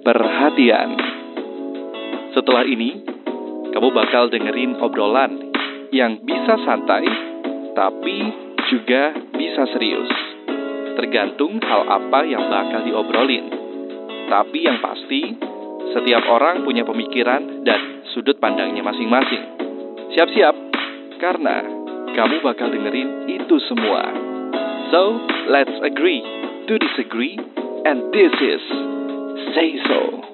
perhatian. Setelah ini, kamu bakal dengerin obrolan yang bisa santai, tapi juga bisa serius. Tergantung hal apa yang bakal diobrolin. Tapi yang pasti, setiap orang punya pemikiran dan sudut pandangnya masing-masing. Siap-siap, karena kamu bakal dengerin itu semua. So, let's agree to disagree, and this is Say So.